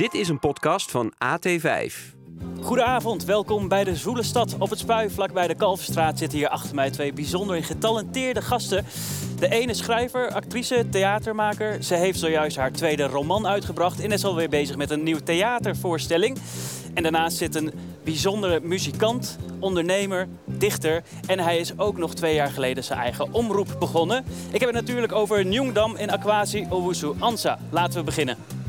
Dit is een podcast van AT5. Goedenavond, welkom bij de Zwoele Stad. Op het Spui, vlakbij de Kalverstraat, zitten hier achter mij twee bijzonder getalenteerde gasten. De ene schrijver, actrice, theatermaker. Ze heeft zojuist haar tweede roman uitgebracht en is alweer bezig met een nieuwe theatervoorstelling. En daarnaast zit een bijzondere muzikant, ondernemer, dichter. En hij is ook nog twee jaar geleden zijn eigen omroep begonnen. Ik heb het natuurlijk over Nyungdam en Akwasi Owusu Ansa. Laten we beginnen.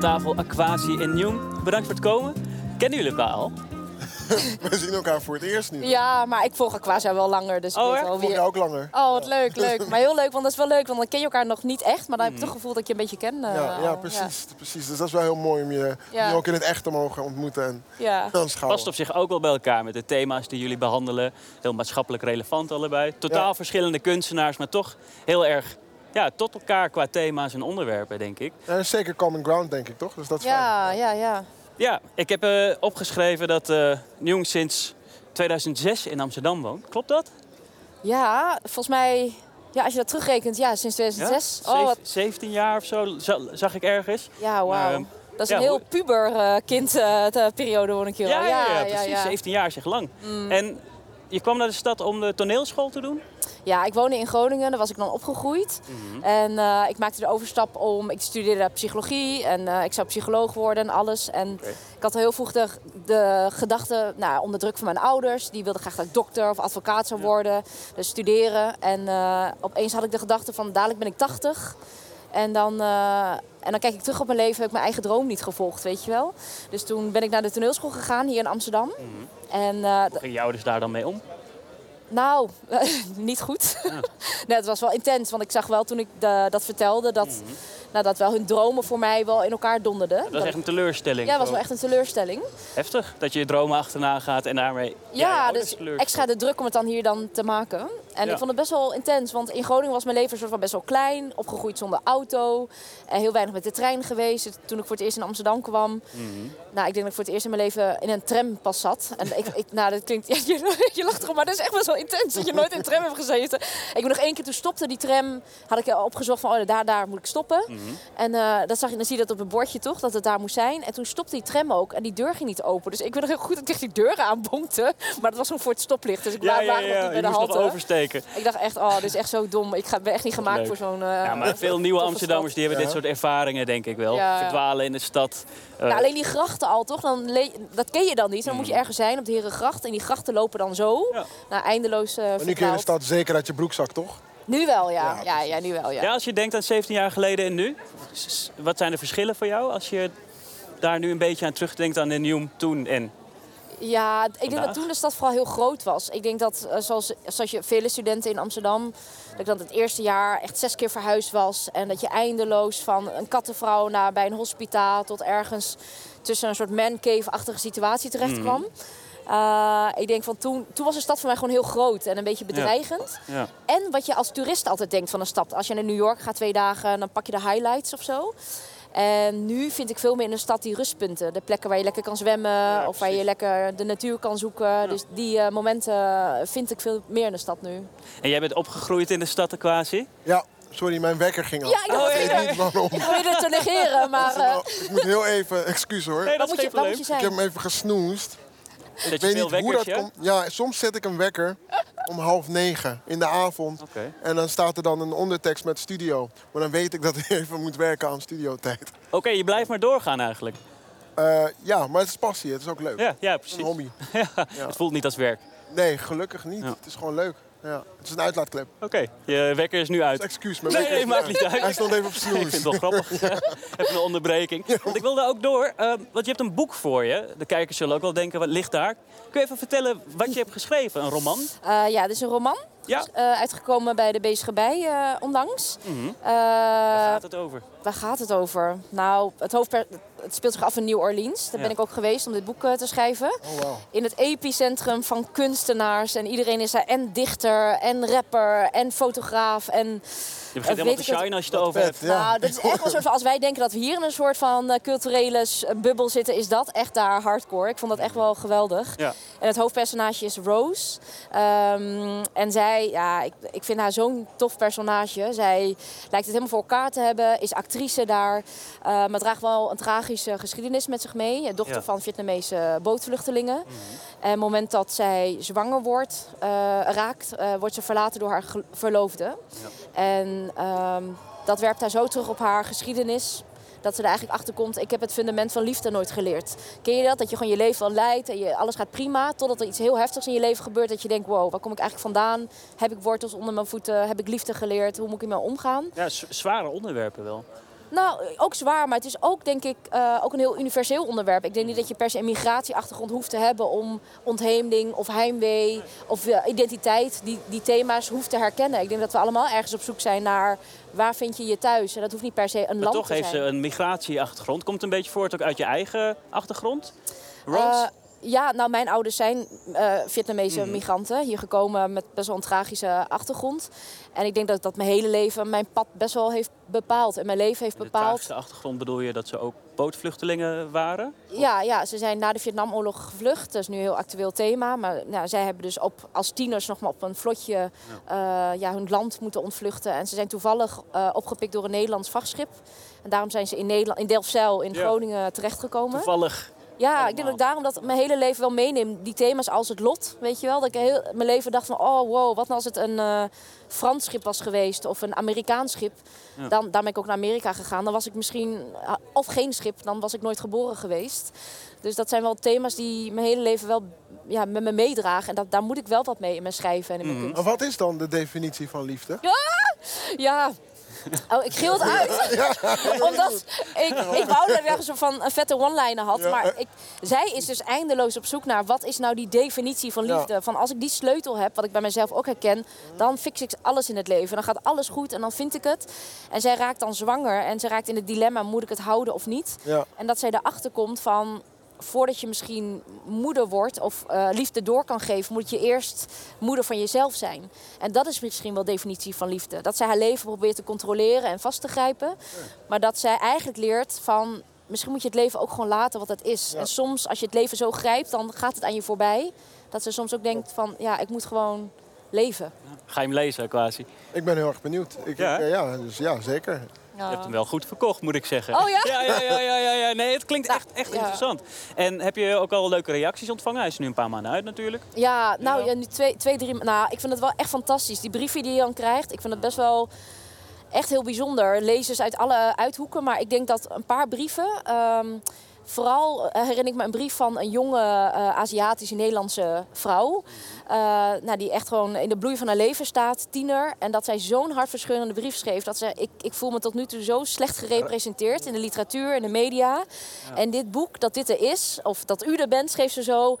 Tafel Akwasi en Nyung. Bedankt voor het komen. Kennen jullie elkaar al? We zien elkaar voor het eerst nu. Ja, maar ik volg Aquasa wel langer, dus ik Oh, Ik volg jou ook langer. Oh, wat leuk, leuk. Maar heel leuk, want dat is wel leuk, want dan ken je elkaar nog niet echt. Maar dan heb je toch het gevoel dat je een beetje ken. eh, Ja, ja, precies, precies. Dus dat is wel heel mooi om je Ja. nu ook in het echt te mogen ontmoeten en Ja. aanschouwen. Past op zich ook wel bij elkaar met de thema's die jullie behandelen. Heel maatschappelijk relevant allebei. Totaal Ja. verschillende kunstenaars, maar toch heel erg ja, tot elkaar qua thema's en onderwerpen, denk ik. Ja, dat is zeker common ground, denk ik, toch? Dus dat is fijn. Ja, ja, ja. Ja, ik heb eh, opgeschreven dat eh Jong sinds 2006 in Amsterdam woont. Klopt dat? Ja, volgens mij... Ja, als je dat terugrekent, ja, sinds 2006. Ja? Oh, wat... Zeven- 17 jaar of zo za- zag ik ergens. Ja, wauw. ehm, Dat is ja, een heel puber eh, kind eh, de periode, hoor ik wel. Ja, ja, ja, precies. 17 jaar is echt lang. Mm. En je kwam naar de stad om de toneelschool te doen? Ja, ik woonde in Groningen, daar was ik dan opgegroeid. Mhm. En eh, ik maakte de overstap om, ik studeerde psychologie en eh, ik zou psycholoog worden en alles. En ik had heel vroeg de, de gedachte, nou, onder druk van mijn ouders, die wilden graag dat ik dokter of advocaat zou Ja. worden, dus studeren. En eh, opeens had ik de gedachte van, dadelijk ben ik 80. En dan, eh, en dan kijk ik terug op mijn leven, heb ik mijn eigen droom niet gevolgd, weet je wel. Dus toen ben ik naar de toneelschool gegaan hier in Amsterdam. Mhm. En eh, Hoe gingen je ouders daar dan mee om? nou, niet goed. nee, het was wel intens, want ik zag wel toen ik de- dat vertelde dat, nou, dat wel hun dromen voor mij wel in elkaar donderden. Mhm. Dat was echt een teleurstelling. ja, dat was wel echt een teleurstelling. Heftig dat je je dromen achterna gaat en daarmee ja, dus extra de druk om het dan hier dan te maken. En Ja. ik vond het best wel intens, want in Groningen was mijn leven soort van best wel klein. Opgegroeid zonder auto. En heel weinig met de trein geweest. Toen ik voor het eerst in Amsterdam kwam. Mhm. Nou, ik denk dat ik voor het eerst in mijn leven in een tram pas zat. En ik, ik, nou, dat klinkt... Ja, je, je lacht erom, maar dat is echt best wel intens dat je nooit in een tram hebt gezeten. Ik ben nog één keer, toen stopte die tram, had ik al opgezocht van, oh, daar, daar moet ik stoppen. Mhm. En eh, dat zag je, dan zie je dat op een bordje toch, dat het daar moest zijn. En toen stopte die tram ook en die deur ging niet open. Dus ik weet nog heel goed dat ik tegen die deuren aanbonkte. Maar dat was gewoon voor het stoplicht, dus ik Ja, ja, ja, je bij de halte. oversteken. Ik dacht echt, oh, dit is echt zo dom. Ik ga, ben echt niet gemaakt Leuk. voor zo'n... eh, Ja, maar veel nieuwe Amsterdammers die hebben dit soort ervaringen, denk ik wel. Ja. Verdwalen in de stad. Eh, Nou, alleen die grachten al, toch? Dan dat ken je dan niet. Dan moet je Mm. ergens zijn op de Herengracht. En die grachten lopen dan zo. Ja. Nou, eindeloos Maar nu kun je in de stad zeker uit je broekzak, toch? Nu wel, ja. Ja, Ja, ja, nu wel, ja. ja, als je denkt aan 17 jaar geleden en nu, wat zijn de verschillen voor jou als je daar nu een beetje aan terugdenkt aan de nieuw toen en? Ja, ik denk dat toen de stad vooral heel groot was. Ik denk dat, eh, zoals, zoals je vele studenten in Amsterdam... dat ik dan het eerste jaar echt zes keer verhuisd was. En dat je eindeloos van een kattenvrouw naar bij een hospitaal... tot ergens tussen een soort mancave-achtige situatie terecht Mhm. kwam. Eh, ik denk van toen, toen was de stad voor mij gewoon heel groot en een beetje bedreigend. Ja. En wat je als toerist altijd denkt van een stad. Als je naar New York gaat twee dagen, dan pak je de highlights of zo. En nu vind ik veel meer in de stad die rustpunten. De plekken waar je lekker kan zwemmen of waar je lekker de natuur kan zoeken. Dus die eh, momenten vind ik veel meer in de stad nu. En jij bent opgegroeid in de stad quasi? Ja, sorry, mijn wekker ging af. Ja, ik dat weet niet waarom. Ik probeerde het te negeren, maar... eh, Nou, ik moet heel even, excuus hoor. Nee, dat is moet je, geen wat moet je probleem. Ik heb hem even gesnoest. Ik weet niet hoe dat komt. Ja, soms zet ik een wekker om half negen in de avond. En dan staat er dan een ondertekst met studio. Maar dan weet ik dat ik even moet werken aan studiotijd. Oké, je blijft maar doorgaan eigenlijk. Eh, ja, maar het is passie. Het is ook leuk. Ja, is een precies. hobby. Ja, Het voelt niet als werk. Nee, gelukkig niet. Ja. Het is gewoon leuk. Ja. Het is een uitlaatklep. Oké, je wekker is nu uit. Excuus, mijn Nee, wekker nee, is maakt niet uit. Hij stond even op Ik snoes. vind het wel grappig. Even een onderbreking. Want ik wilde ook door, eh, want je hebt een boek voor je. De kijkers zullen ook wel denken, wat ligt daar? Kun je even vertellen wat je hebt geschreven? Een roman? Eh, ja, dit is een roman. Ja. Eh, uitgekomen bij de Bezige Bij eh, onlangs. Mhm. Eh, Waar gaat het over? Waar gaat het over? Nou, het, hoofdper het speelt zich af in New Orleans. Daar Ja. ben ik ook geweest om dit boek te schrijven. Oh. In het epicentrum van kunstenaars. En iedereen is daar en dichter, en rapper, en fotograaf. En, Je begint helemaal te shine als je het over vet, hebt. ja. Nou, dat is echt wel een soort van, als wij denken dat we hier in een soort van eh, culturele s- bubbel zitten, is dat echt daar hardcore. Ik vond dat echt wel geweldig. Ja. En het hoofdpersonage is Rose. Ehm, en zij, ja, ik, ik vind haar zo'n tof personage. Zij lijkt het helemaal voor elkaar te hebben, is actrice daar. eh, maar draagt wel een tragische geschiedenis met zich mee. Dochter Ja. van Vietnamese bootvluchtelingen. En op het moment dat zij zwanger wordt, eh, raakt, eh, wordt ze verlaten door haar verloofde. En ehm, dat werpt haar zo terug op haar geschiedenis. Dat ze er eigenlijk achter komt, ik heb het fundament van liefde nooit geleerd. Ken je dat? Dat je gewoon je leven wel leidt en je, alles gaat prima. Totdat er iets heel heftigs in je leven gebeurt. Dat je denkt, wow, waar kom ik eigenlijk vandaan? Heb ik wortels onder mijn voeten? Heb ik liefde geleerd? Hoe moet ik ermee omgaan? Ja, zware onderwerpen wel. Nou, ook zwaar, maar het is ook denk ik eh, ook een heel universeel onderwerp. Ik denk niet dat je per se een migratieachtergrond hoeft te hebben om ontheemding of heimwee of eh, identiteit, die, die thema's hoeft te herkennen. Ik denk dat we allemaal ergens op zoek zijn naar waar vind je je thuis. En dat hoeft niet per se een Maar land toch te heeft ze zijn. een migratieachtergrond. Komt een beetje voort ook uit je eigen achtergrond? Rose? Eh, ja, nou mijn ouders zijn eh, Vietnamese Mhm. migranten. Hier gekomen met best wel een tragische achtergrond. En ik denk dat dat mijn hele leven mijn pad best wel heeft bepaald. En mijn leven heeft In de bepaald. tragische achtergrond bedoel je dat ze ook bootvluchtelingen waren? Ja, ja, ze zijn na de Vietnamoorlog gevlucht. Dat is nu een heel actueel thema. Maar nou, zij hebben dus op, als tieners nog maar op een vlotje ja. ja, hun land moeten ontvluchten. En ze zijn toevallig eh, opgepikt door een Nederlands vrachtschip. En daarom zijn ze in, Nederland, in Delfzijl in Ja. Groningen terechtgekomen. Toevallig. Ja, ik denk dat ik daarom dat mijn hele leven wel meeneem. Die thema's als het lot, weet je wel. Dat ik heel mijn leven dacht van, oh wow, wat nou als het een eh, Frans schip was geweest of een Amerikaans schip. Ja. Dan, daar ben ik ook naar Amerika gegaan. Dan was ik misschien, eh, of geen schip, dan was ik nooit geboren geweest. Dus dat zijn wel thema's die mijn hele leven wel ja, met me meedragen. En dat, daar moet ik wel wat mee in mijn schrijven en in mijn kunst. Maar wat is dan de definitie van liefde? Ja. Oh, ik geel het uit. Omdat ik, ik wou dat ik ergens van een vette one-liner had. Ja. Maar ik, zij is dus eindeloos op zoek naar wat is nou die definitie van Ja. liefde. Van als ik die sleutel heb, wat ik bij mezelf ook herken, dan fix ik alles in het leven. Dan gaat alles goed en dan vind ik het. En zij raakt dan zwanger en ze raakt in het dilemma, moet ik het houden of niet? En dat zij erachter komt van voordat je misschien moeder wordt of eh, liefde door kan geven, moet je eerst moeder van jezelf zijn. En dat is misschien wel de definitie van liefde. Dat zij haar leven probeert te controleren en vast te grijpen. Maar dat zij eigenlijk leert van misschien moet je het leven ook gewoon laten wat het is. Ja. En soms als je het leven zo grijpt, dan gaat het aan je voorbij. Dat ze soms ook denkt van ja, ik moet gewoon leven. Ga je hem lezen, quasi? Ik ben heel erg benieuwd. Ik, Ja, ik, ja, dus ja, zeker. Je hebt hem wel goed verkocht, moet ik zeggen. Oh ja? Ja, ja, ja, ja, ja, ja. Nee, het klinkt echt, echt interessant. En heb je ook al leuke reacties ontvangen? Hij is nu een paar maanden uit natuurlijk. Ja, nou Ja. ja, nu twee, twee, drie. Nou, ik vind het wel echt fantastisch. Die brieven die je dan krijgt, ik vind het best wel echt heel bijzonder. Lezers uit alle uithoeken, maar ik denk dat een paar brieven. ehm, vooral eh, herinner ik me een brief van een jonge eh, Aziatische Nederlandse vrouw. eh, nou, die echt gewoon in de bloei van haar leven staat, tiener. En dat zij zo'n hartverscheurende brief schreef. Dat ze, ik, ik voel me tot nu toe zo slecht gerepresenteerd in de literatuur, in de media. En dit boek, dat dit er is, of dat u er bent, schreef ze zo.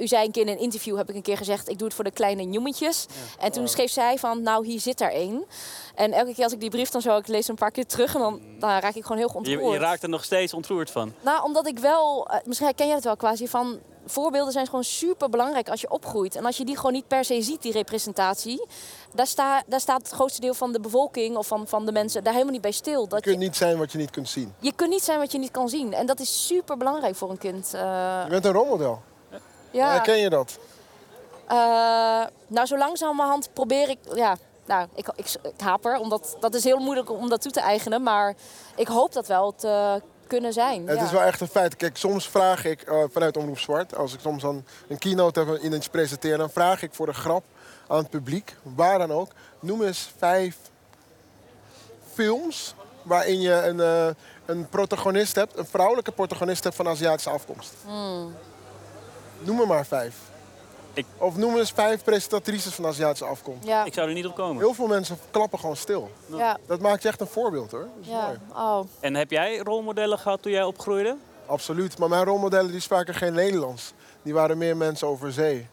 U zei een keer in een interview, heb ik een keer gezegd, ik doe het voor de kleine jongetjes. En toen schreef zij van, nou hier zit er één. En elke keer als ik die brief dan zo, ik lees een paar keer terug en dan, dan raak ik gewoon heel Je, ontroerd. je raakt er nog steeds ontroerd van. Nou, omdat ik wel, eh, misschien herken jij het wel quasi, van voorbeelden zijn gewoon super belangrijk als je opgroeit. En als je die gewoon niet per se ziet, die representatie, daar, sta, daar staat het grootste deel van de bevolking of van, van de mensen daar helemaal niet bij stil. Je Dat kunt je, niet zijn wat je niet kunt zien. je kunt niet zijn wat je niet kan zien. En dat is super belangrijk voor een kind. Eh, Je bent een rolmodel. ja. Herken je dat? Eh, nou, zo langzamerhand probeer ik. Ja, nou, ik, ik, ik haper, omdat dat is heel moeilijk om dat toe te eigenen. Maar ik hoop dat wel te kunnen zijn. Het ja. is wel echt een feit. Kijk, soms vraag ik eh, vanuit Omroep Zwart, als ik soms dan een keynote heb en iets presenteer, dan vraag ik voor de grap aan het publiek, waar dan ook, noem eens vijf films waarin je een, eh, een protagonist hebt, een vrouwelijke protagonist hebt van Aziatische afkomst. Hmm. Noem er maar vijf. Ik- Of noem eens vijf presentatrices van Aziatische afkomst. Ja, Ik zou er niet op komen. Heel veel mensen klappen gewoon stil. ja, Dat maakt je echt een voorbeeld hoor. Dat is ja. mooi. Oh, En heb jij rolmodellen gehad toen jij opgroeide? Absoluut. Maar mijn rolmodellen die spraken geen Nederlands. Die waren meer mensen over zee.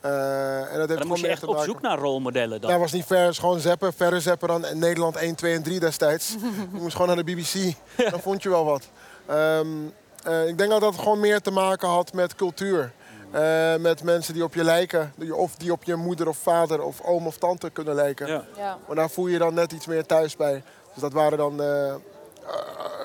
Eh, en dat heeft Dan gewoon moest je echt op zoek naar rolmodellen dan. Dat was niet ver, gewoon zeppen. Verder zeppen dan Nederland 1, 2 en 3 destijds. je moest gewoon naar de BBC, dan vond je wel wat. Ehm, eh, ik denk dat dat gewoon meer te maken had met cultuur. Eh, met mensen die op je lijken. Of die op je moeder of vader of oom of tante kunnen lijken. Ja. Ja. Maar daar voel je dan net iets meer thuis bij. Dus dat waren dan eh, eh,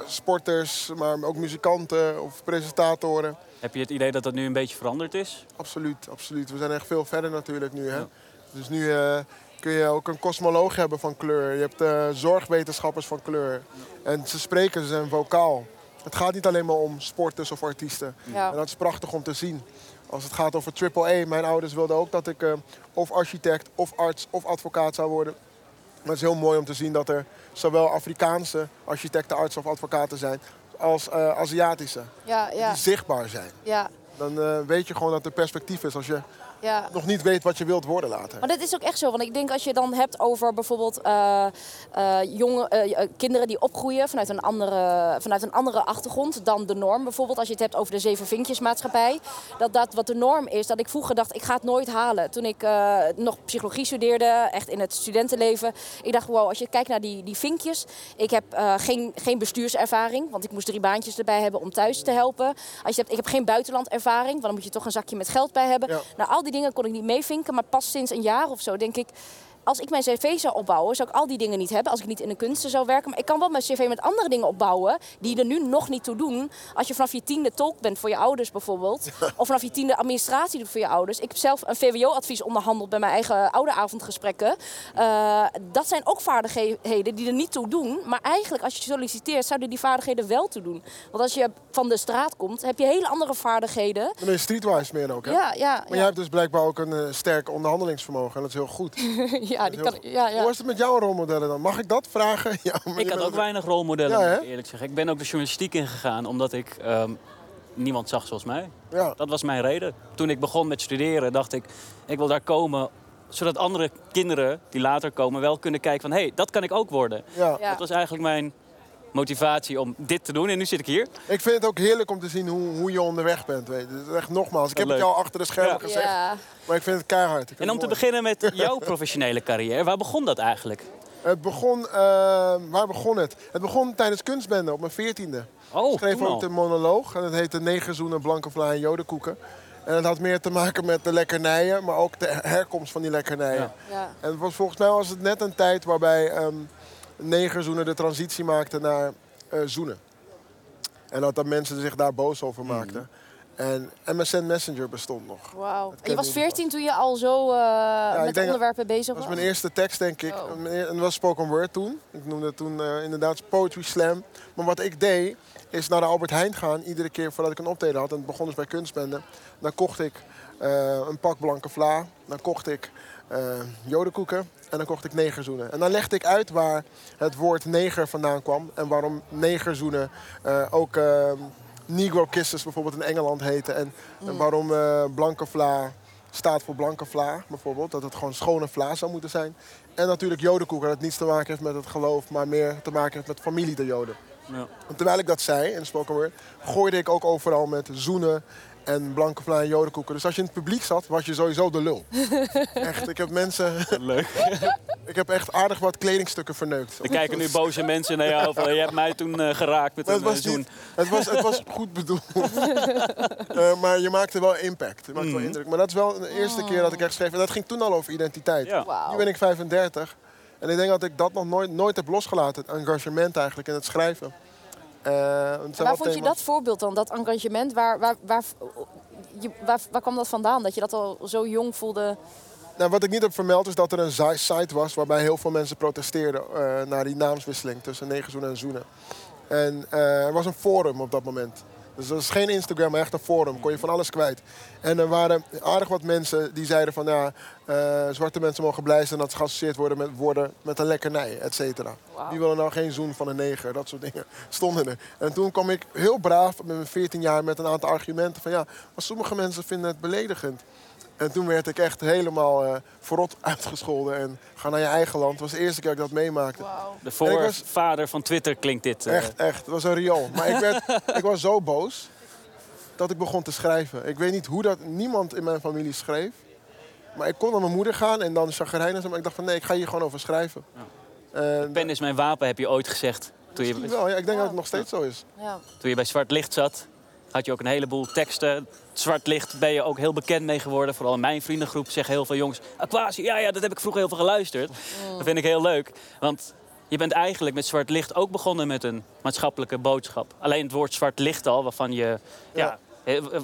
sporters, maar ook muzikanten of presentatoren. Heb je het idee dat dat nu een beetje veranderd is? Absoluut, absoluut. We zijn echt veel verder natuurlijk nu. Hè? Dus nu eh, kun je ook een kosmoloog hebben van kleur. Je hebt eh, zorgwetenschappers van kleur. En ze spreken, ze zijn vocaal. Het gaat niet alleen maar om sporters of artiesten. Ja. En dat is prachtig om te zien. Als het gaat over triple A, mijn ouders wilden ook dat ik eh, of architect, of arts, of advocaat zou worden. Maar het is heel mooi om te zien dat er zowel Afrikaanse architecten, artsen of advocaten zijn, als eh, Aziatische. Ja, ja, Die zichtbaar zijn. ja, Dan eh, weet je gewoon dat er perspectief is als je ja. nog niet weet wat je wilt worden later. Maar dat is ook echt zo. Want ik denk als je dan hebt over bijvoorbeeld eh, eh, jonge, eh, kinderen die opgroeien vanuit een, andere, vanuit een andere achtergrond dan de norm. Bijvoorbeeld als je het hebt over de zeven vinkjesmaatschappij. Dat dat wat de norm is. Dat ik vroeger dacht, ik ga het nooit halen. Toen ik nog psychologie studeerde, echt in het studentenleven. Ik dacht, wow, als je kijkt naar die, die vinkjes. Ik heb geen, geen bestuurservaring, want ik moest drie baantjes erbij hebben om thuis te helpen. Als je hebt, ik heb geen buitenlandervaring, want dan moet je toch een zakje met geld bij hebben. Ja. Nou, al die dingen kon ik niet meevinken, maar pas sinds een jaar of zo denk ik... Als ik mijn cv zou opbouwen, zou ik al die dingen niet hebben als ik niet in de kunsten zou werken. Maar ik kan wel mijn cv met andere dingen opbouwen die er nu nog niet toe doen. Als je vanaf je tiende tolk bent voor je ouders bijvoorbeeld. Of vanaf je tiende administratie doet voor je ouders. Ik heb zelf een VWO-advies onderhandeld bij mijn eigen ouderavondgesprekken. Eh, dat zijn ook vaardigheden die er niet toe doen. Maar eigenlijk als je solliciteert, zouden die vaardigheden wel toe doen. Want als je van de straat komt, heb je hele andere vaardigheden. Dan ben je streetwise meer ook, hè? Ja, ja, Maar ja. jij hebt dus blijkbaar ook een eh, sterk onderhandelingsvermogen en dat is heel goed. ja, die kan, ja, ja. Hoe is het met jouw rolmodellen dan? Mag ik dat vragen? Ja, maar Ik had ook weinig rolmodellen, Ja, eerlijk zeggen. Ik ben ook de journalistiek ingegaan omdat ik ehm, niemand zag zoals mij. Ja. Dat was mijn reden. Toen ik begon met studeren dacht ik, ik wil daar komen zodat andere kinderen die later komen wel kunnen kijken van... hé, hey, dat kan ik ook worden. Ja. Ja. Dat was eigenlijk mijn motivatie om dit te doen. En nu zit ik hier. Ik vind het ook heerlijk om te zien hoe, hoe je onderweg bent. Weet je. Echt nogmaals, ik heb het jou achter de schermen Ja. gezegd, Ja. maar ik vind het keihard. En om te beginnen met jouw professionele carrière. Waar begon dat eigenlijk? Het begon, eh, waar begon het? Het begon tijdens kunstbende op mijn veertiende. Oh, Ik schreef toen ook de monoloog en het heette Negen zoenen, blanke vla en jodenkoeken. En het had meer te maken met de lekkernijen, maar ook de herkomst van die lekkernijen. Ja. Ja. En het was, volgens mij was het net een tijd waarbij ehm negerzoenen de transitie maakten naar eh, zoenen. En dat, dat mensen zich daar boos over Mhm. maakten. En MSN Messenger bestond nog. Wauw. Je was 14 toen je al zo eh, met denk- onderwerpen bezig Dat was? was mijn eerste tekst, denk ik. Oh. En dat was spoken word toen. Ik noemde het toen eh, inderdaad poetry slam. Maar wat ik deed, is naar de Albert Heijn gaan. Iedere keer voordat ik een optreden had. En het begon dus bij kunstbende. Dan kocht ik eh, een pak blanke vla. Dan kocht ik eh, jodenkoeken. En dan kocht ik negerzoenen. En dan legde ik uit waar het woord neger vandaan kwam. En waarom negerzoenen eh, ook eh, negro kisses bijvoorbeeld in Engeland heten. En, en waarom eh, blanke vla staat voor blanke vla bijvoorbeeld. Dat het gewoon schone vla zou moeten zijn. En natuurlijk jodenkoeken. Dat het niets te maken heeft met het geloof. Maar meer te maken heeft met familie der joden. Ja. En terwijl ik dat zei in de spoken word, gooide ik ook overal met zoenen en blanke vla en jodenkoeken. Dus als je in het publiek zat, was je sowieso de lul. echt, ik heb mensen, Leuk. ik heb echt aardig wat kledingstukken verneukt. Er kijken nu boze mensen naar jou. Van, je hebt mij toen eh, geraakt met Maar een het was, eh, niet, het, was, het was goed bedoeld. Eh, maar je maakte wel impact. Je maakte wel Mhm. indruk. Maar dat is wel de eerste keer dat ik echt schreef. En dat ging toen al over identiteit. Ja. Wauw. Nu ben ik 35. En ik denk dat ik dat nog nooit, nooit heb losgelaten. Het engagement eigenlijk in het schrijven. Waar wel vond je dat voorbeeld dan, dat engagement? Waar, waar, waar, je, waar, waar kwam dat vandaan? Dat je dat al zo jong voelde? Nou, wat ik niet heb vermeld is dat er een site was waarbij heel veel mensen protesteerden eh, naar die naamswisseling tussen negerzoenen en zoenen. En eh, er was een forum op dat moment. Dus dat is geen Instagram, maar echt een forum. Kon je van alles kwijt. En er waren aardig wat mensen die zeiden van ja, eh, zwarte mensen mogen blij zijn dat ze geassocieerd worden met, worden met een lekkernij, et cetera. Wauw. Wie wil er nou geen zoen van een neger? Dat soort dingen stonden er. En toen kwam ik heel braaf met mijn 14 jaar met een aantal argumenten van ja, maar sommige mensen vinden het beledigend. En toen werd ik echt helemaal eh verrot uitgescholden. En ga naar je eigen land. Het was de eerste keer dat ik dat meemaakte. De ik was- voorvader van Twitter klinkt dit. eh, Echt, echt. Het was een riool. Maar ik, werd, ik was zo boos dat ik begon te schrijven. Ik weet niet hoe dat... Niemand in mijn familie schreef. Maar ik kon naar mijn moeder gaan en dan chagrijnig zijn. Maar ik dacht van nee, ik ga hier gewoon over schrijven. Eh, Pen is mijn wapen, heb je ooit gezegd. Toen je, wel, ja, ik denk dat het nog steeds zo is. Ja. toen je bij Zwart Licht zat, had je ook een heleboel teksten. Zwart Licht ben je ook heel bekend mee geworden. Vooral in mijn vriendengroep zeggen heel veel jongens... Aquasi, ja, ja, dat heb ik vroeger heel veel geluisterd. Dat vind ik heel leuk. Want je bent eigenlijk met Zwart Licht ook begonnen met een maatschappelijke boodschap. Alleen het woord Zwart Licht al, waarvan je... Ja.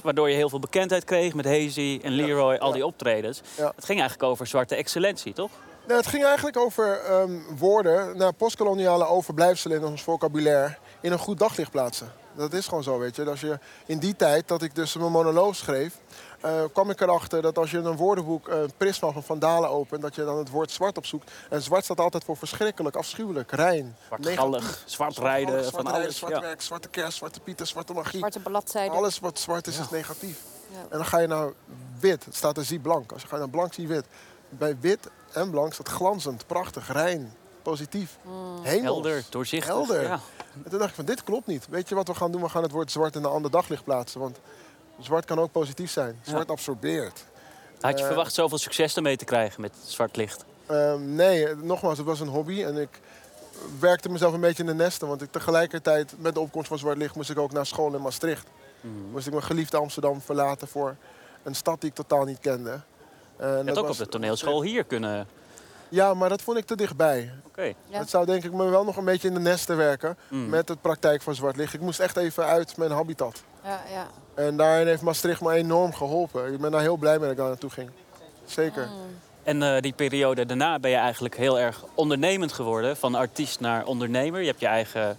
waardoor je heel veel bekendheid kreeg met Hazy en Leroy, al die optredens. Ja. Het ging eigenlijk over zwarte excellentie, toch? Nou, het ging eigenlijk over ehm, woorden, nou, postkoloniale overblijfselen in ons vocabulaire, in een goed daglicht plaatsen. Dat is gewoon zo, weet je. Als je in die tijd dat ik dus mijn monoloog schreef, eh, kwam ik erachter dat als je een woordenboek, een prisma van Vandalen opent, dat je dan het woord zwart opzoekt. En zwart staat altijd voor verschrikkelijk, afschuwelijk, rein, Zwartgallig, zwart rijden, zwart van rijden, alles. zwart Ja. werk, zwarte kerst, zwarte pieten, zwarte magie. Zwarte bladzijden. Alles wat zwart is, is negatief. Ja. En dan ga je naar wit. Het staat er zie blank. Als je gaat naar blank, zie wit. Bij wit en blank staat glanzend, prachtig, rein, positief. Hemels. Helder, doorzichtig. Helder. Ja. En toen dacht ik van, dit klopt niet. Weet je wat we gaan doen? We gaan het woord zwart in een ander daglicht plaatsen. Want zwart kan ook positief zijn. Zwart absorbeert. Had je Eh, verwacht zoveel succes ermee te krijgen met Zwart Licht? Ehm, nee, nogmaals, het was een hobby. En ik werkte mezelf een beetje in de nesten. Want ik, tegelijkertijd, met de opkomst van Zwart Licht, moest ik ook naar school in Maastricht. Mhm. Moest ik mijn geliefde Amsterdam verlaten voor een stad die ik totaal niet kende. En Je had dat ook was- op de toneelschool hier kunnen... Ja, maar dat vond ik te dichtbij. Oké. Ja. Het zou denk ik me wel nog een beetje in de nesten werken Mm. met de praktijk van zwart licht. Ik moest echt even uit mijn habitat. Ja, ja. En daarin heeft Maastricht me enorm geholpen. Ik ben daar heel blij mee dat ik daar naartoe ging. Zeker. En eh, die periode daarna ben je eigenlijk heel erg ondernemend geworden. Van artiest naar ondernemer. Je hebt je eigen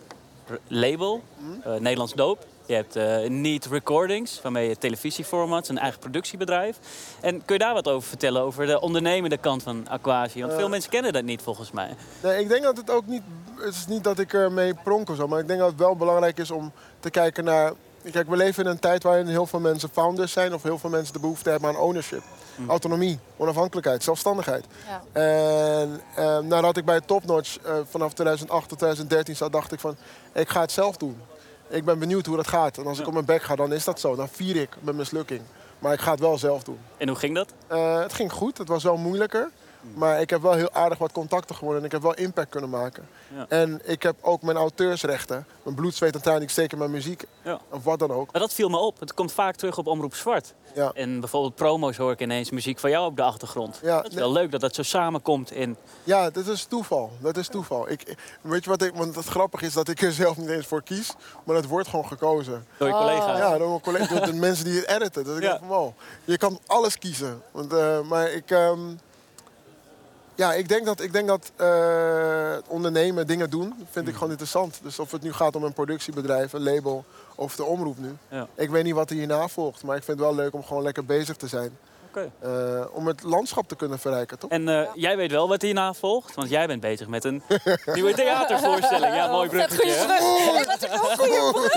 label, Mhm. eh, Nederlands Doop. Je hebt eh Neat Recordings, waarmee je televisieformats, een eigen productiebedrijf. En kun je daar wat over vertellen, over de ondernemende kant van Aquasi? Want Eh. veel mensen kennen dat niet volgens mij. Nee, ik denk dat het ook niet... Het is niet dat ik ermee pronk of zo. Maar ik denk dat het wel belangrijk is om te kijken naar... Kijk, we leven in een tijd waarin heel veel mensen founders zijn. Of heel veel mensen de behoefte hebben aan ownership. Autonomie, onafhankelijkheid, zelfstandigheid. Ja. En eh, nadat ik bij Topnotch eh, vanaf 2008 tot 2013 zat, dacht ik van... Ik ga het zelf doen. Ik ben benieuwd hoe dat gaat. En als ik op mijn bek ga, dan is dat zo. Dan vier ik mijn mislukking. Maar ik ga het wel zelf doen. En hoe ging dat? Eh, het ging goed, het was wel moeilijker. Maar ik heb wel heel aardig wat contacten gewonnen en ik heb wel impact kunnen maken. Ja. En ik heb ook mijn auteursrechten, mijn bloed, zweet en ik steek in mijn muziek. Ja. Of wat dan ook. Maar dat viel me op. Het komt vaak terug op Omroep Zwart. Ja. En bijvoorbeeld promo's hoor ik ineens muziek van jou op de achtergrond. Ja, dat is wel leuk dat dat zo samenkomt in... Ja, dat is toeval. Dat is toeval. Ik, weet je wat ik, want het grappige is dat ik er zelf niet eens voor kies, maar het wordt gewoon gekozen. door je Oh. collega's. Ja, door mijn collega's, door de mensen die het editen. Dat ik Ja. denk van, wow, je kan alles kiezen. Want, eh, maar ik, ehm, ja, ik denk dat, ik denk dat eh, ondernemen, dingen doen, vind ik gewoon interessant. Dus of het nu gaat om een productiebedrijf, een label of de omroep nu. Ja. Ik weet niet wat er hierna volgt, maar ik vind het wel leuk om gewoon lekker bezig te zijn. Eh, om het landschap te kunnen verrijken, toch? En eh, jij weet wel wat hierna volgt, want jij bent bezig met een nieuwe theatervoorstelling. Ja, mooi bruggetje. hè? brug. Wat een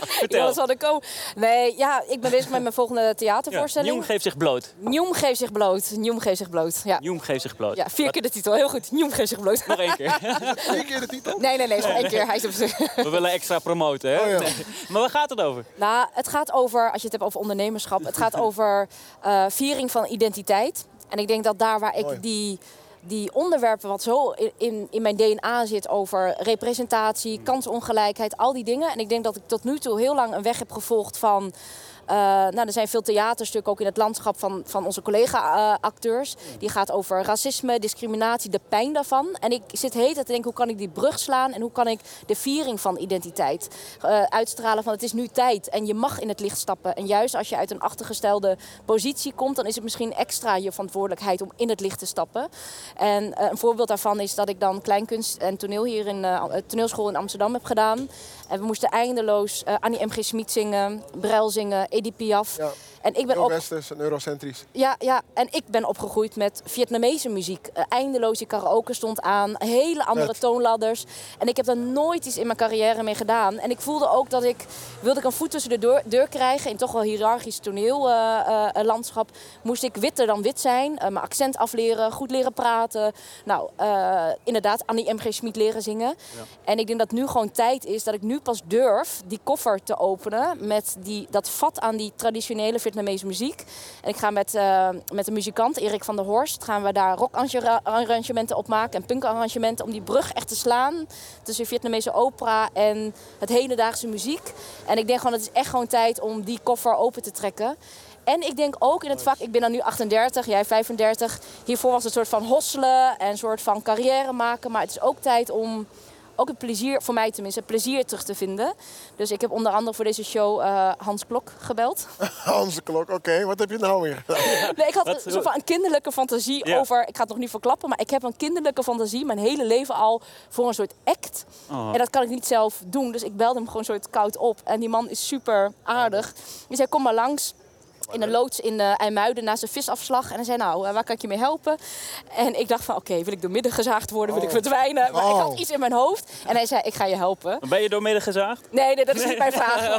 Vertel. Ja, dat er komen. Nee, ja, ik ben bezig met mijn volgende Ja, theatervoorstelling. Njom geeft zich bloot. Njom geeft zich bloot. Njom geeft zich bloot. Ja. Njom geeft zich bloot. ja, vier keer de titel. Heel goed. Njom geeft zich bloot. Nog één keer. Eén keer de titel? Nee, nee, nee. Gewoon één keer. Hij is op zich. We willen extra promoten, hè? Oh ja. Nee. Maar waar gaat het over? Nou, het gaat over, als je het hebt over ondernemerschap, het gaat over eh, viering van identiteit. En ik denk dat daar waar Mooi. ik die, die onderwerpen wat zo in- in, mijn DNA zit over representatie, kansongelijkheid, al die dingen. En ik denk dat ik tot nu toe heel lang een weg heb gevolgd van. eh, nou, er zijn veel theaterstukken ook in het landschap van, van onze collega-acteurs. Die gaat over racisme, discriminatie, de pijn daarvan. En ik zit heet te denken, hoe kan ik die brug slaan en hoe kan ik de viering van identiteit eh, uitstralen van het is nu tijd en je mag in het licht stappen. En juist als je uit een achtergestelde positie komt, dan is het misschien extra je verantwoordelijkheid om in het licht te stappen. En eh, een voorbeeld daarvan is dat ik dan kleinkunst en toneel hier in de toneelschool in Amsterdam heb gedaan. En we moesten eindeloos Annie M.G. Smit zingen, Brel zingen, Edith Piaf. Ja. En ik ben westers en eurocentrisch. ja, ja, en ik ben opgegroeid met Vietnamese muziek. Eindeloos, die karaoke stond aan, hele andere toonladders. En ik heb daar nooit iets in mijn carrière mee gedaan. En ik voelde ook dat ik, wilde ik een voet tussen de deur, deur krijgen... in toch wel hiërarchisch toneellandschap... moest ik witter dan wit zijn, mijn accent afleren, goed leren praten. Nou, eh, inderdaad, Annie M.G. Schmid leren zingen. En ik denk dat nu gewoon tijd is dat ik nu pas durf die koffer te openen... met die, dat vat aan die traditionele Vietnamese muziek. En ik ga met, uh, met een muzikant, Erik van der Horst, gaan we daar rockarrangementen op maken en punkarrangementen om die brug echt te slaan tussen Vietnamese opera en het hedendaagse muziek. En ik denk gewoon, het is echt gewoon tijd om die koffer open te trekken. En ik denk ook in het vak, ik ben dan nu 38, jij 35. Hiervoor was het een soort van hosselen en een soort van carrière maken. Maar het is ook tijd om ook het plezier, voor mij tenminste, plezier terug te vinden. Dus ik heb onder andere voor deze show uh, Hans Klok gebeld. Hans Klok, oké. Wat heb je nou weer gedaan? nee, ik had een, soort van een kinderlijke fantasie over... Ik ga het nog niet verklappen, maar ik heb een kinderlijke fantasie... mijn hele leven al voor een soort act. Oh. En dat kan ik niet zelf doen. Dus ik belde hem gewoon soort koud op. En die man is super aardig. Die zei, kom maar langs in een loods in uh, IJmuiden naast een visafslag. En hij zei, nou, eh, waar kan ik je mee helpen? En ik dacht van, oké, wil ik door midden gezaagd worden? Wil ik oh. verdwijnen? Maar ik had oh. iets in mijn hoofd. En hij zei, ik ga je helpen. Ben je door midden gezaagd? Nee, nee dat is niet mijn vraag.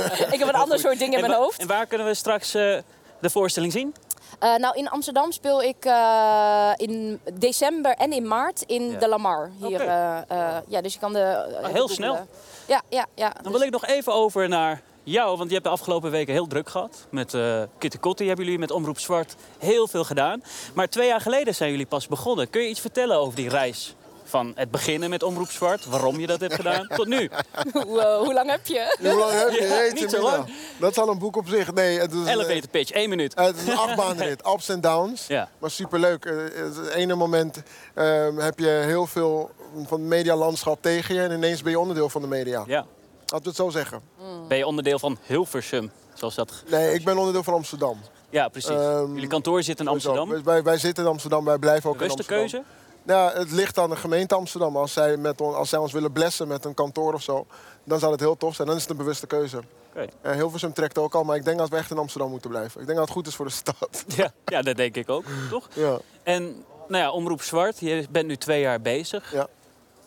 ik heb een ander soort ding in mijn hoofd. En waar kunnen we straks uh, de voorstelling zien? Uh, nou, in Amsterdam speel ik uh, in december en in maart in ja. de Lamar. Hier, okay. uh, ja, dus je kan de... Oh, heel snel. Ja, ja, ja. Dan wil ik nog even over naar jou, want je hebt de afgelopen weken heel druk gehad. Met uh, Kitty Kotti hebben jullie met Omroep Zwart heel veel gedaan. Maar twee jaar geleden zijn jullie pas begonnen. Kun je iets vertellen over die reis? Van het beginnen met Omroep Zwart, waarom je dat hebt gedaan, tot nu. Wow, hoe lang heb je? Hoe lang heb je? Ja, niet zo lang. Dat is al een boek op zich. Nee, het is Elevator pitch, één minuut. het is een achtbaanrit, ups en downs. Ja. Maar superleuk. Het ene moment uh, heb je heel veel van het medialandschap tegen je... en ineens ben je onderdeel van de media. Ja. Laten we het zo zeggen. Mm. Ben je onderdeel van Hilversum, zoals dat... Nee, ik ben onderdeel van Amsterdam. Ja, precies. Um, Jullie kantoor zit in Amsterdam. Wij, wij zitten in Amsterdam, wij blijven ook in Amsterdam. keuze? Nou, het ligt aan de gemeente Amsterdam. Als zij, met als zij ons willen blessen met een kantoor of zo, dan zou het heel tof zijn. Dan is het een bewuste keuze. Okay. Uh, Hilversum trekt ook al, maar ik denk dat we echt in Amsterdam moeten blijven. Ik denk dat het goed is voor de stad. Ja, ja dat denk ik ook, toch? Ja. En nou ja, Omroep Zwart, je bent nu twee jaar bezig. Ja.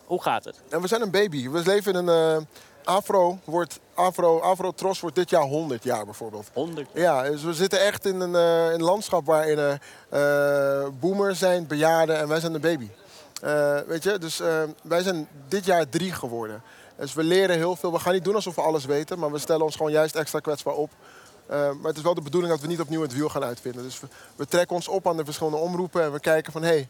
Hoe gaat het? En we zijn een baby. We leven in een... Uh, Afro wordt Afro, Afro Tros wordt dit jaar 100 jaar bijvoorbeeld. 100? Ja, dus we zitten echt in een, uh, een landschap waarin er uh, boomers zijn, bejaarden en wij zijn de baby. Uh, weet je, dus wij zijn dit jaar drie geworden. Dus we leren heel veel. We gaan niet doen alsof we alles weten, maar we stellen ons gewoon juist extra kwetsbaar op. maar het is wel de bedoeling dat we niet opnieuw het wiel gaan uitvinden. Dus we, we trekken ons op aan de verschillende omroepen en we kijken van hé, hey,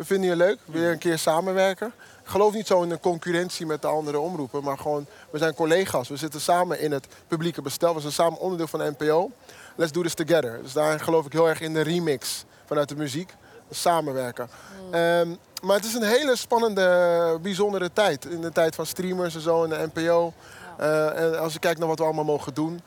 we vinden je leuk, wil je een keer samenwerken? Ik geloof niet zo in een concurrentie met de andere omroepen, maar gewoon, we zijn collega's. We zitten samen in het publieke bestel, we zijn samen onderdeel van de NPO. Let's do this together. Dus daar geloof ik heel erg in de remix vanuit de muziek. Samenwerken. Mm. Um, maar het is een hele spannende, bijzondere tijd. In de tijd van streamers en zo in de NPO. Uh, en als je kijkt naar wat we allemaal mogen doen.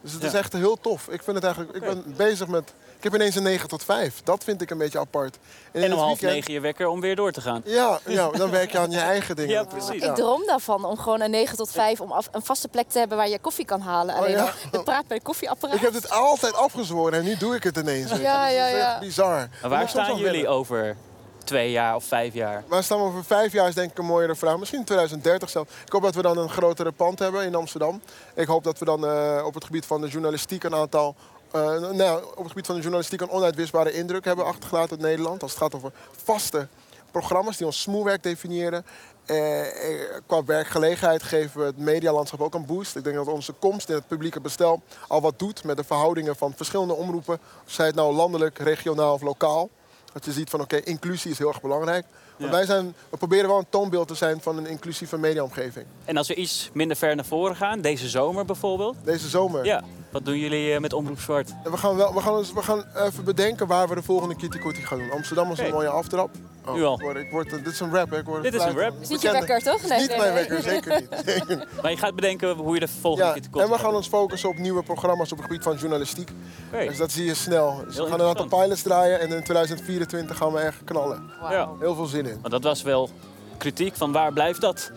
Dus het is echt heel tof. Ik vind het eigenlijk. Ik ben bezig met ik heb ineens een 9 tot 5. Dat vind ik een beetje apart. En, en om half negen je wekker om weer door te gaan. Ja, ja dan werk je aan je eigen dingen. Ja, precies. Ik droom daarvan om gewoon een 9 tot 5 om af, een vaste plek te hebben waar je koffie kan halen. Oh, Alleen ja? het praat bij koffieapparaat. Ik heb het altijd afgezworen en nu doe ik het ineens. Ja, ja, ja. bizar. Maar waar staan jullie over twee jaar of vijf jaar? Waar staan we over vijf jaar is denk ik een mooiere vraag. Misschien 2030 zelf. Ik hoop dat we dan een grotere pand hebben in Amsterdam. Ik hoop dat we dan uh, op het gebied van de journalistiek een aantal uh, nou, op het gebied van de journalistiek een onuitwisbare indruk hebben achtergelaten in Nederland. Als het gaat over vaste programma's die ons smoelwerk definiëren. Eh, eh, qua werkgelegenheid geven we het medialandschap ook een boost. Ik denk dat onze komst in het publieke bestel al wat doet met de verhoudingen van verschillende omroepen. Zij het nou landelijk, regionaal of lokaal. Dat je ziet van oké, inclusie is heel erg belangrijk. Wij zijn, we proberen wel een toonbeeld te zijn van een inclusieve mediaomgeving. En als we iets minder ver naar voren gaan, deze zomer bijvoorbeeld? Deze zomer? Ja. Wat doen jullie eh, met Omroep Zwart? We gaan, wel, we, gaan, we gaan even bedenken waar we de volgende Kitty Kotti gaan doen. Amsterdam is een mooie aftrap. Oh, nu al. Ik word, ik word, dit is een rap. Ik word dit is een rap. is niet je wekker, toch? Nee, niet mijn wekker, zeker niet. maar je gaat bedenken hoe je de volgende ja, Kitty Kotti En we gaan ons focussen op nieuwe programma's op het gebied van journalistiek. Dus dat zie je snel. Dus we gaan een aantal pilots draaien en in 2024 gaan we echt knallen. Wow. Ja. Heel veel zin in. Maar dat was wel kritiek van waar blijft dat?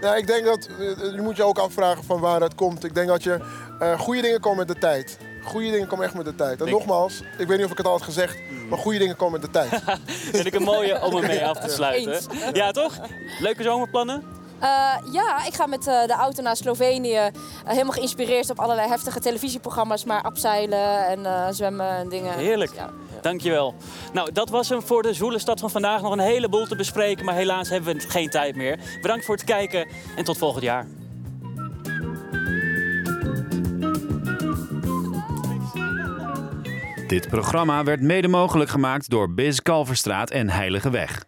Ja, ik denk dat, eh, je moet je ook afvragen van waar dat komt. Ik denk dat je, uh, goede dingen komen met de tijd. Goede dingen komen echt met de tijd. En nogmaals, ik weet niet of ik het al had gezegd, maar goede dingen komen met de tijd. Vind ik een mooie om ermee af te sluiten. Ja, toch? Leuke zomerplannen? Uh, ja, ik ga met uh, de auto naar Slovenië. Uh, helemaal geïnspireerd op allerlei heftige televisieprogramma's, maar abseilen en zwemmen en dingen. Heerlijk. Ja. Dankjewel. Nou, dat was hem voor de Zwoele Stad van vandaag. Nog een heleboel te bespreken, maar helaas hebben we geen tijd meer. Bedankt voor het kijken en tot volgend jaar. Dit programma werd mede mogelijk gemaakt door Biz Kalverstraat en Heilige Weg.